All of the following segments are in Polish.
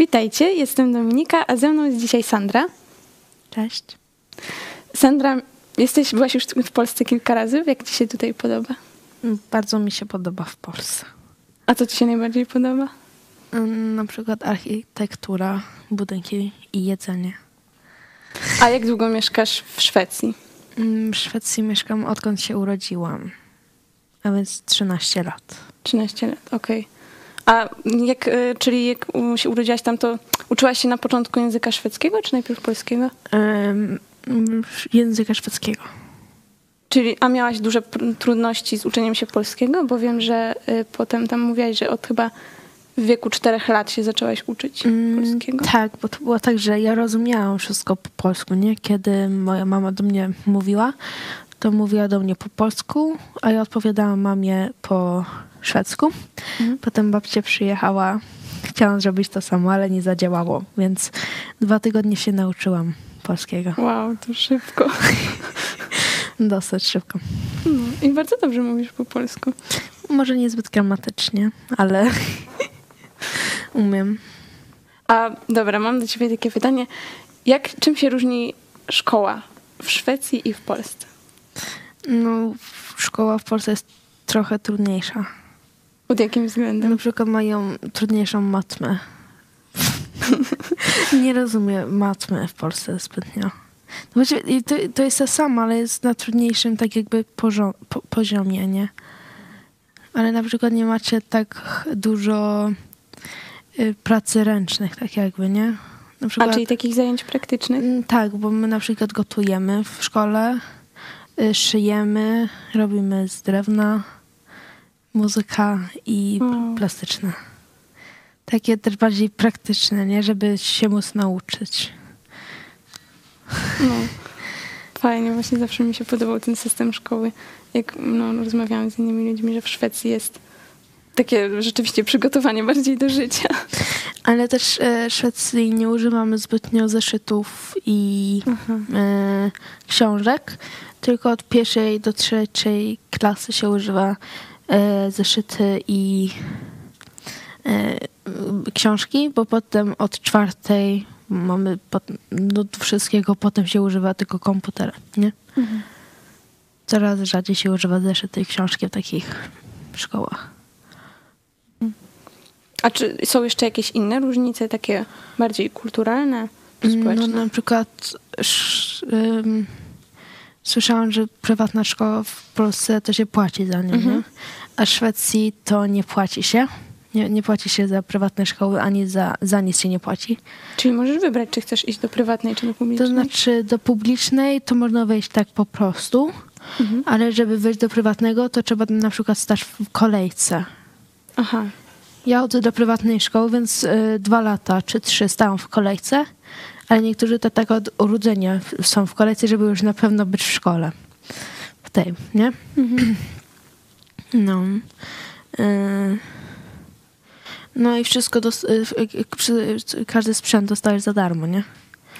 Witajcie, jestem Dominika, a ze mną jest dzisiaj Sandra. Cześć. Sandra, jesteś, byłaś już w Polsce kilka razy. Jak ci się tutaj podoba? Bardzo mi się podoba w Polsce. A co ci się najbardziej podoba? Mm, Na przykład architektura, budynki i jedzenie. A jak długo mieszkasz w Szwecji? Mm, W Szwecji mieszkam odkąd się urodziłam, a więc 13 lat. 13 lat, okej. A jak, y, czyli jak się urodziłaś tam, to uczyłaś się na początku języka szwedzkiego, czy najpierw polskiego? Mm, Języka szwedzkiego. Czyli, a miałaś duże trudności z uczeniem się polskiego? Bo wiem, że y, potem tam mówiłaś, że od chyba w wieku czterech lat się zaczęłaś uczyć Mm, polskiego. Tak, bo to było tak, że ja rozumiałam wszystko po polsku, nie? Kiedy moja mama do mnie mówiła, to mówiła do mnie po polsku, a ja odpowiadałam mamie po szwedzku. Mhm. Potem babcia przyjechała, chciałam zrobić to samo, ale nie zadziałało, więc dwa tygodnie się nauczyłam polskiego. Wow, to szybko. Dosyć szybko. No, I bardzo dobrze mówisz po polsku. Może niezbyt gramatycznie, ale umiem. A dobra, mam do ciebie takie pytanie. Jak, czym się różni szkoła w Szwecji i w Polsce? No, szkoła w Polsce jest trochę trudniejsza. Pod jakim względem? Na przykład mają trudniejszą matmę. nie rozumiem matmy w Polsce zbytnio. No właściwie to, to jest to samo, ale jest na trudniejszym tak jakby po, poziomie, nie? Ale na przykład nie macie tak dużo y, pracy ręcznych, tak jakby, nie? Na A przykład, czyli takich zajęć praktycznych? Mm, Tak, bo my na przykład gotujemy w szkole, y, szyjemy, robimy z drewna, muzyka i Wow. plastyczne. Takie też bardziej praktyczne, nie? Żeby się móc nauczyć. No. Fajnie, właśnie zawsze mi się podobał ten system szkoły. Jak no, rozmawiałam z innymi ludźmi, że w Szwecji jest takie rzeczywiście przygotowanie bardziej do życia. Ale też e, w Szwecji nie używamy zbytnio zeszytów i e, książek, tylko od pierwszej do trzeciej klasy się używa zeszyty i e, książki, bo potem od czwartej mamy pot, do wszystkiego, potem się używa tylko komputera, nie? Coraz rzadziej się używa zeszyty i książki w takich szkołach. A czy są jeszcze jakieś inne różnice, takie bardziej kulturalne, No społeczne? na przykład sz, ym, słyszałam, że prywatna szkoła w Polsce to się płaci za nią, Mhm. nie? a w Szwecji to nie płaci się. Nie, nie płaci się za prywatne szkoły, ani za, za nic się nie płaci. Czyli możesz wybrać, czy chcesz iść do prywatnej, czy do To publicznej? znaczy do publicznej to można wejść tak po prostu, Mhm. ale żeby wejść do prywatnego, to trzeba na przykład stać w kolejce. Aha. Ja chodzę do prywatnej szkoły, więc y, dwa lata czy trzy stałam w kolejce, ale niektórzy to tak od urodzenia są w kolejce, żeby już na pewno być w szkole. W tej, nie? No. Y, no i wszystko, dos- y, przy- każdy sprzęt dostajesz za darmo, nie?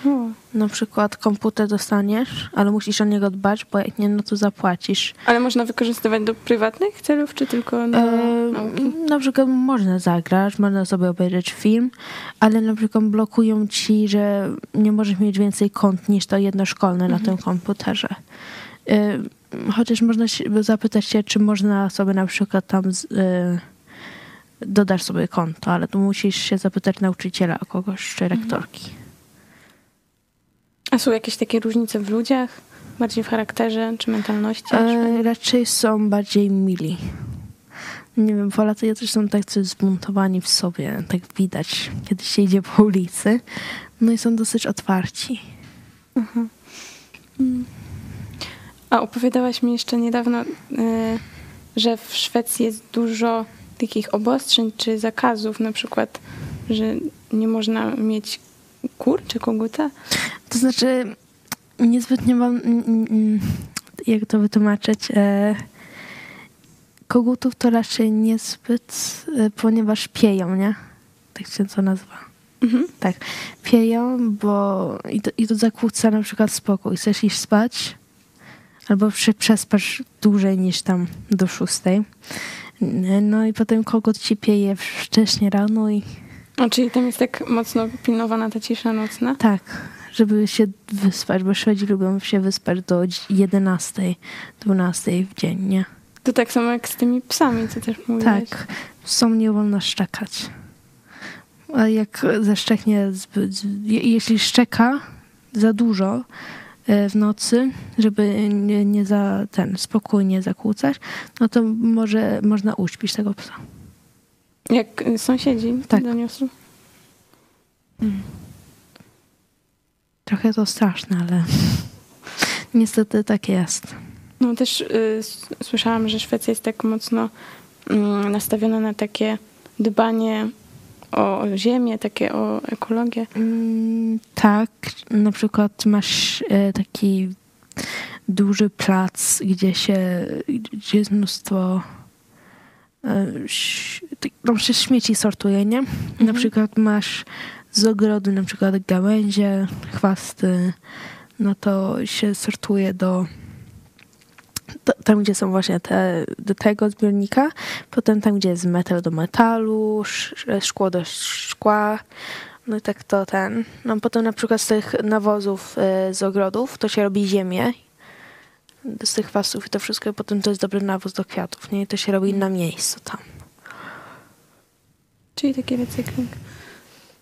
O. Na przykład komputer dostaniesz, ale musisz o niego dbać, bo jak nie, no to zapłacisz. Ale można wykorzystywać do prywatnych celów, czy tylko do E, nauki? na przykład można zagrać, można sobie obejrzeć film, ale na przykład blokują ci, że nie możesz mieć więcej kont niż to jedno szkolne na tym komputerze. E, chociaż można się, zapytać się, czy można sobie na przykład tam z, e, dodać sobie konto, ale tu musisz się zapytać nauczyciela kogoś czy rektorki. A są jakieś takie różnice w ludziach? Bardziej w charakterze, czy mentalności? E, raczej są bardziej mili. Nie wiem, Polacy też są tak coś zbuntowani w sobie, tak widać, kiedy się idzie po ulicy. No i są dosyć otwarci. A opowiadałaś mi jeszcze niedawno, y, że w Szwecji jest dużo takich obostrzeń czy zakazów, na przykład, że nie można mieć kur czy koguta. To znaczy, niezbytnio mam, jak to wytłumaczyć, e, kogutów to raczej niezbyt, e, ponieważ pieją, nie? Tak się to nazywa. Mhm. Tak, pieją, bo i to, i to zakłóca na przykład spokój. Chcesz iść spać, albo przespasz dłużej niż tam do szóstej. No i potem kogut ci pieje wcześnie rano i O, czyli tam jest tak mocno pilnowana ta cisza nocna? Tak, żeby się wyspać, bo Szwedzi lubią się wyspać do 11, 12 w dzień, nie? To tak samo jak z tymi psami, co też mówiłeś. Tak, są nie wolno szczekać. A jak zaszczeknie, zbyt, jeśli szczeka za dużo e, w nocy, żeby nie, nie za ten spokojnie zakłócać, no to może można uśpić tego psa. Jak y, sąsiedzi Tak. doniosą? Trochę to straszne, ale niestety tak jest. No też y, słyszałam, że Szwecja jest tak mocno mm, nastawiona na takie dbanie o, o ziemię, takie o ekologię. Mm, tak, na przykład masz e, taki duży plac, gdzie się, gdzie jest mnóstwo tam się śmieci sortuje, nie? Na przykład masz z ogrodu na przykład gałęzie, chwasty, no to się sortuje do do- tam, gdzie są właśnie te, do tego zbiornika, potem tam, gdzie jest metal do metalu, sz- szkło do szkła, no i tak to ten. No potem na przykład z tych nawozów y, z ogrodów to się robi ziemię, z tych chwastów i to wszystko, i potem to jest dobry nawóz do kwiatów, nie? I to się robi na miejscu tam. Czyli taki recykling.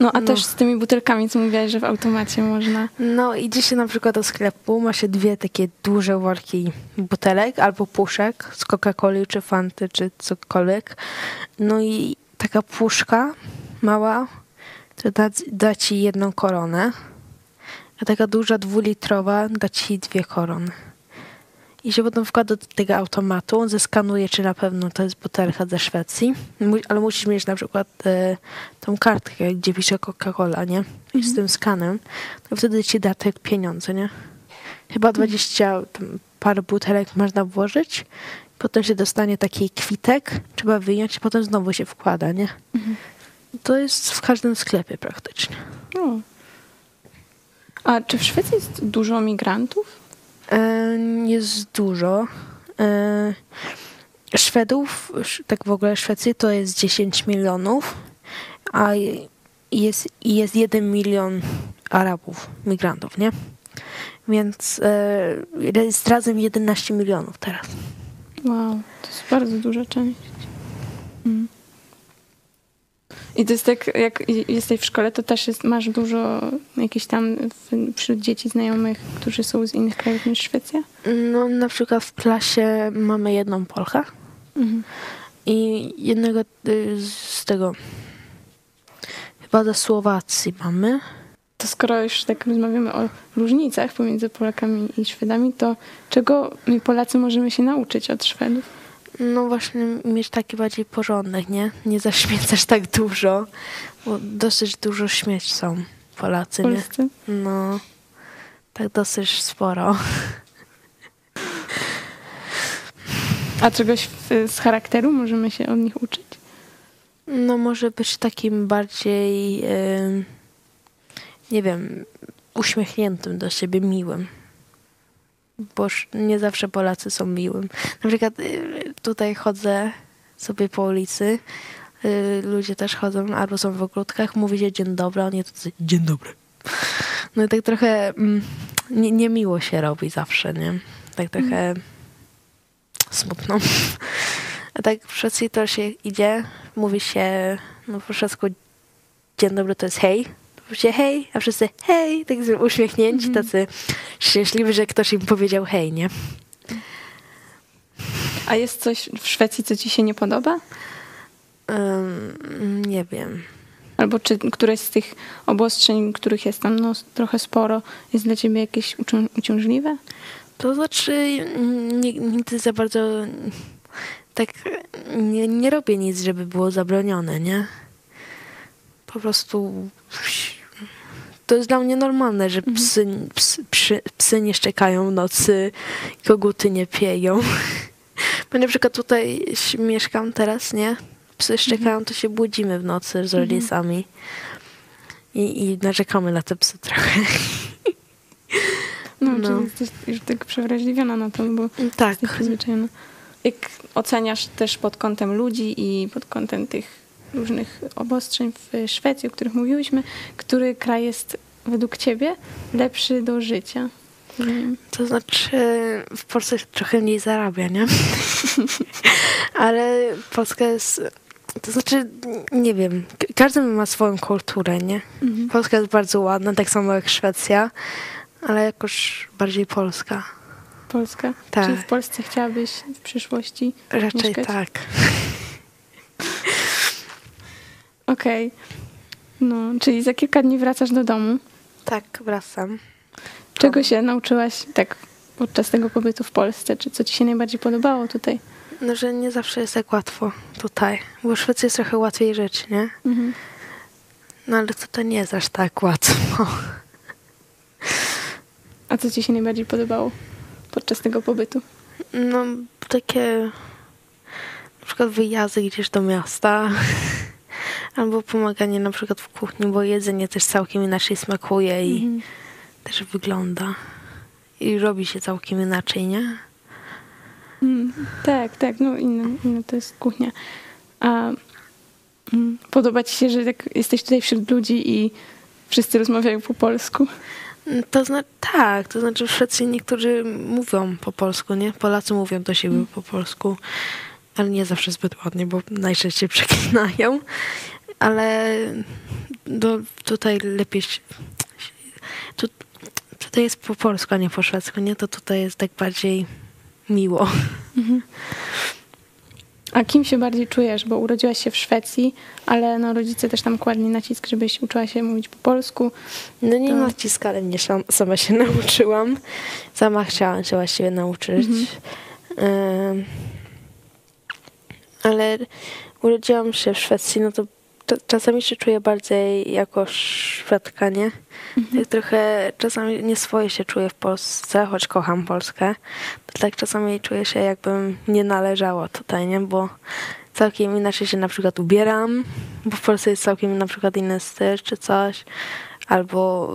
No a No. też z tymi butelkami, co mówiłaś, że w automacie można. No idzie się na przykład do sklepu, ma się dwie takie duże worki butelek albo puszek z Coca-Coli czy Fanty czy cokolwiek. No i taka puszka mała to da, da ci jedną koronę, a taka duża dwulitrowa da ci dwie korony. I się potem wkłada do tego automatu, on zeskanuje, czy na pewno to jest butelka ze Szwecji, ale musisz mieć na przykład e, tą kartkę, gdzie pisze Coca-Cola, nie? I z tym skanem, to wtedy ci da te pieniądze, nie? Chyba 20 tam, parę butelek można włożyć, potem się dostanie taki kwitek, trzeba wyjąć i potem znowu się wkłada, nie? To jest w każdym sklepie praktycznie. O. A czy w Szwecji jest dużo migrantów? Jest dużo. E, Szwedów, sz- tak w ogóle Szwecji to jest 10 milionów, a je- jest, jest 1 milion Arabów, migrantów, nie? Więc jest razem 11 milionów teraz. Wow, to jest bardzo duża część. Mm. I to jest tak, jak jesteś w szkole, to też jest, masz dużo jakichś tam w, wśród dzieci znajomych, którzy są z innych krajów niż Szwecja? No, na przykład w klasie mamy jedną Polkę Mhm. i jednego y, z tego, chyba ze Słowacji mamy. To skoro już tak rozmawiamy o różnicach pomiędzy Polakami i Szwedami, to czego my Polacy możemy się nauczyć od Szwedów? No właśnie mieć taki bardziej porządek, nie? Nie zaśmiecać tak dużo, bo dosyć dużo śmieć są Polacy, nie? No, tak dosyć sporo. A czegoś z charakteru możemy się od nich uczyć? No może być takim bardziej, nie wiem, uśmiechniętym do siebie, miłym. Boż nie zawsze Polacy są miłym. Na przykład y, tutaj chodzę sobie po ulicy, y, ludzie też chodzą albo są w ogródkach, mówi się dzień dobry, a oni to dzień dobry. No i tak trochę mm, nie, niemiło się robi zawsze, nie? Tak trochę smutno. A tak Szwecji to się idzie, mówi się, no po szwedzku dzień dobry to jest hej. Się hej, a wszyscy hej, tak uśmiechnięci, tacy szczęśliwi, że ktoś im powiedział hej, nie? A jest coś w Szwecji, co ci się nie podoba? Ym, nie wiem. Albo czy któreś z tych obostrzeń, których jest tam no, trochę sporo, jest dla ciebie jakieś ucią- uciążliwe? To znaczy, mm, nigdy za bardzo tak nie, nie robię nic, żeby było zabronione, nie? Po prostu to jest dla mnie normalne, że psy, psy, psy, psy nie szczekają w nocy, koguty nie pieją. Bo na przykład tutaj mieszkam teraz, nie? Psy szczekają, to się budzimy w nocy z rodzicami. I, I narzekamy na te psy trochę. No, No. czyli jesteś już tak przewrażliwiona na to, bo Tak. jesteś przyzwyczajona. Jak oceniasz też pod kątem ludzi i pod kątem tych różnych obostrzeń w Szwecji, o których mówiłyśmy, który kraj jest według ciebie lepszy do życia? To znaczy, w Polsce trochę mniej zarabia, nie? Ale Polska jest. To znaczy, nie wiem, każdy ma swoją kulturę, nie? Mhm. Polska jest bardzo ładna, tak samo jak Szwecja, ale jakoś bardziej Polska. Polska? Tak. Czy w Polsce chciałabyś w przyszłości Raczej mieszkać? tak. Okej. Okay. No, czyli za kilka dni wracasz do domu? Tak, wracam. Czego się nauczyłaś tak podczas tego pobytu w Polsce? Czy co ci się najbardziej podobało tutaj? No, że nie zawsze jest tak łatwo tutaj, bo w Szwecji jest trochę łatwiej rzeczy, nie? Mhm. No ale tutaj nie jest aż tak łatwo. A co ci się najbardziej podobało podczas tego pobytu? No, takie na przykład wyjazdy gdzieś do miasta. Albo pomaganie na przykład w kuchni, bo jedzenie też całkiem inaczej smakuje i mhm. też wygląda. I robi się całkiem inaczej, nie? Mm, tak, tak, no inna, inna to jest kuchnia. A mm, podoba ci się, że tak jesteś tutaj wśród ludzi i wszyscy rozmawiają po polsku? To znaczy, tak, to znaczy w Szwecji niektórzy mówią po polsku, nie? Polacy mówią do siebie mm. po polsku, ale nie zawsze zbyt ładnie, bo najczęściej przeklinają ale do, tutaj lepiej. Tu, tutaj jest po polsku, a nie po szwedzku, nie? To tutaj jest tak bardziej miło. Mhm. A kim się bardziej czujesz? Bo urodziłaś się w Szwecji, ale no, rodzice też tam kładli nacisk, żebyś uczyła się mówić po polsku. No nie to... nacisk, ale mnie sam, sama się nauczyłam. Sama chciałam się właściwie nauczyć. Mhm. ale urodziłam się w Szwecji, no to czasami się czuję bardziej jako Szwedka, nie? Mhm. Tak trochę czasami nie swoje się czuję w Polsce, choć kocham Polskę. To tak czasami czuję się jakbym nie należała tutaj, nie? Bo całkiem inaczej się na przykład ubieram, bo w Polsce jest całkiem na przykład inny styl czy coś. Albo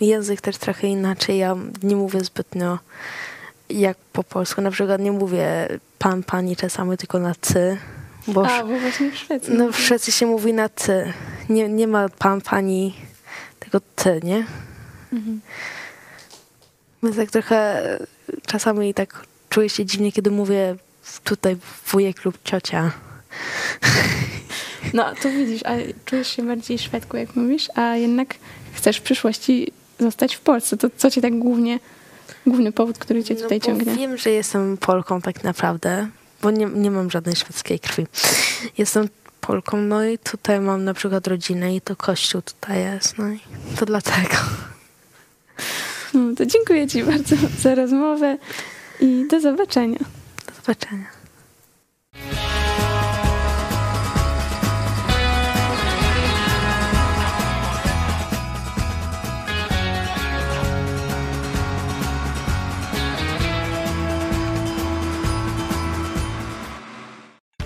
język też trochę inaczej. Ja nie mówię zbytnio jak po polsku. Na przykład nie mówię pan, pani czasami, tylko na ty bo A, bo właśnie w Szwecji. No w Szwecji się mówi na ty. Nie, nie ma pan, pani, tylko ty, nie? Mhm. Więc tak trochę czasami tak czuję się dziwnie, kiedy mówię tutaj wujek lub ciocia. No, to widzisz, a czujesz się bardziej Szwedką, jak mówisz, a jednak chcesz w przyszłości zostać w Polsce. To co cię tak głównie, główny powód, który cię no tutaj ciągnie? Wiem, że jestem Polką tak naprawdę, bo nie, nie mam żadnej szwedzkiej krwi. Jestem Polką, no i tutaj mam na przykład rodzinę i to kościół tutaj jest, no i to dlatego. No, to dziękuję Ci bardzo za rozmowę i do zobaczenia. Do zobaczenia.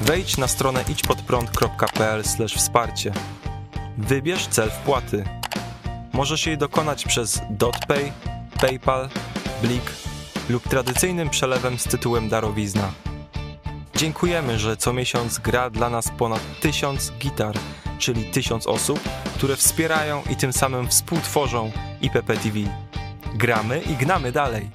Wejdź na stronę idźpodprąd.pl wsparcie. Wybierz cel wpłaty. Możesz jej dokonać przez DotPay, PayPal, Blik lub tradycyjnym przelewem z tytułem darowizna. Dziękujemy, że co miesiąc gra dla nas ponad tysiąc gitar, czyli tysiąc osób, które wspierają i tym samym współtworzą IPP TV. Gramy i gnamy dalej.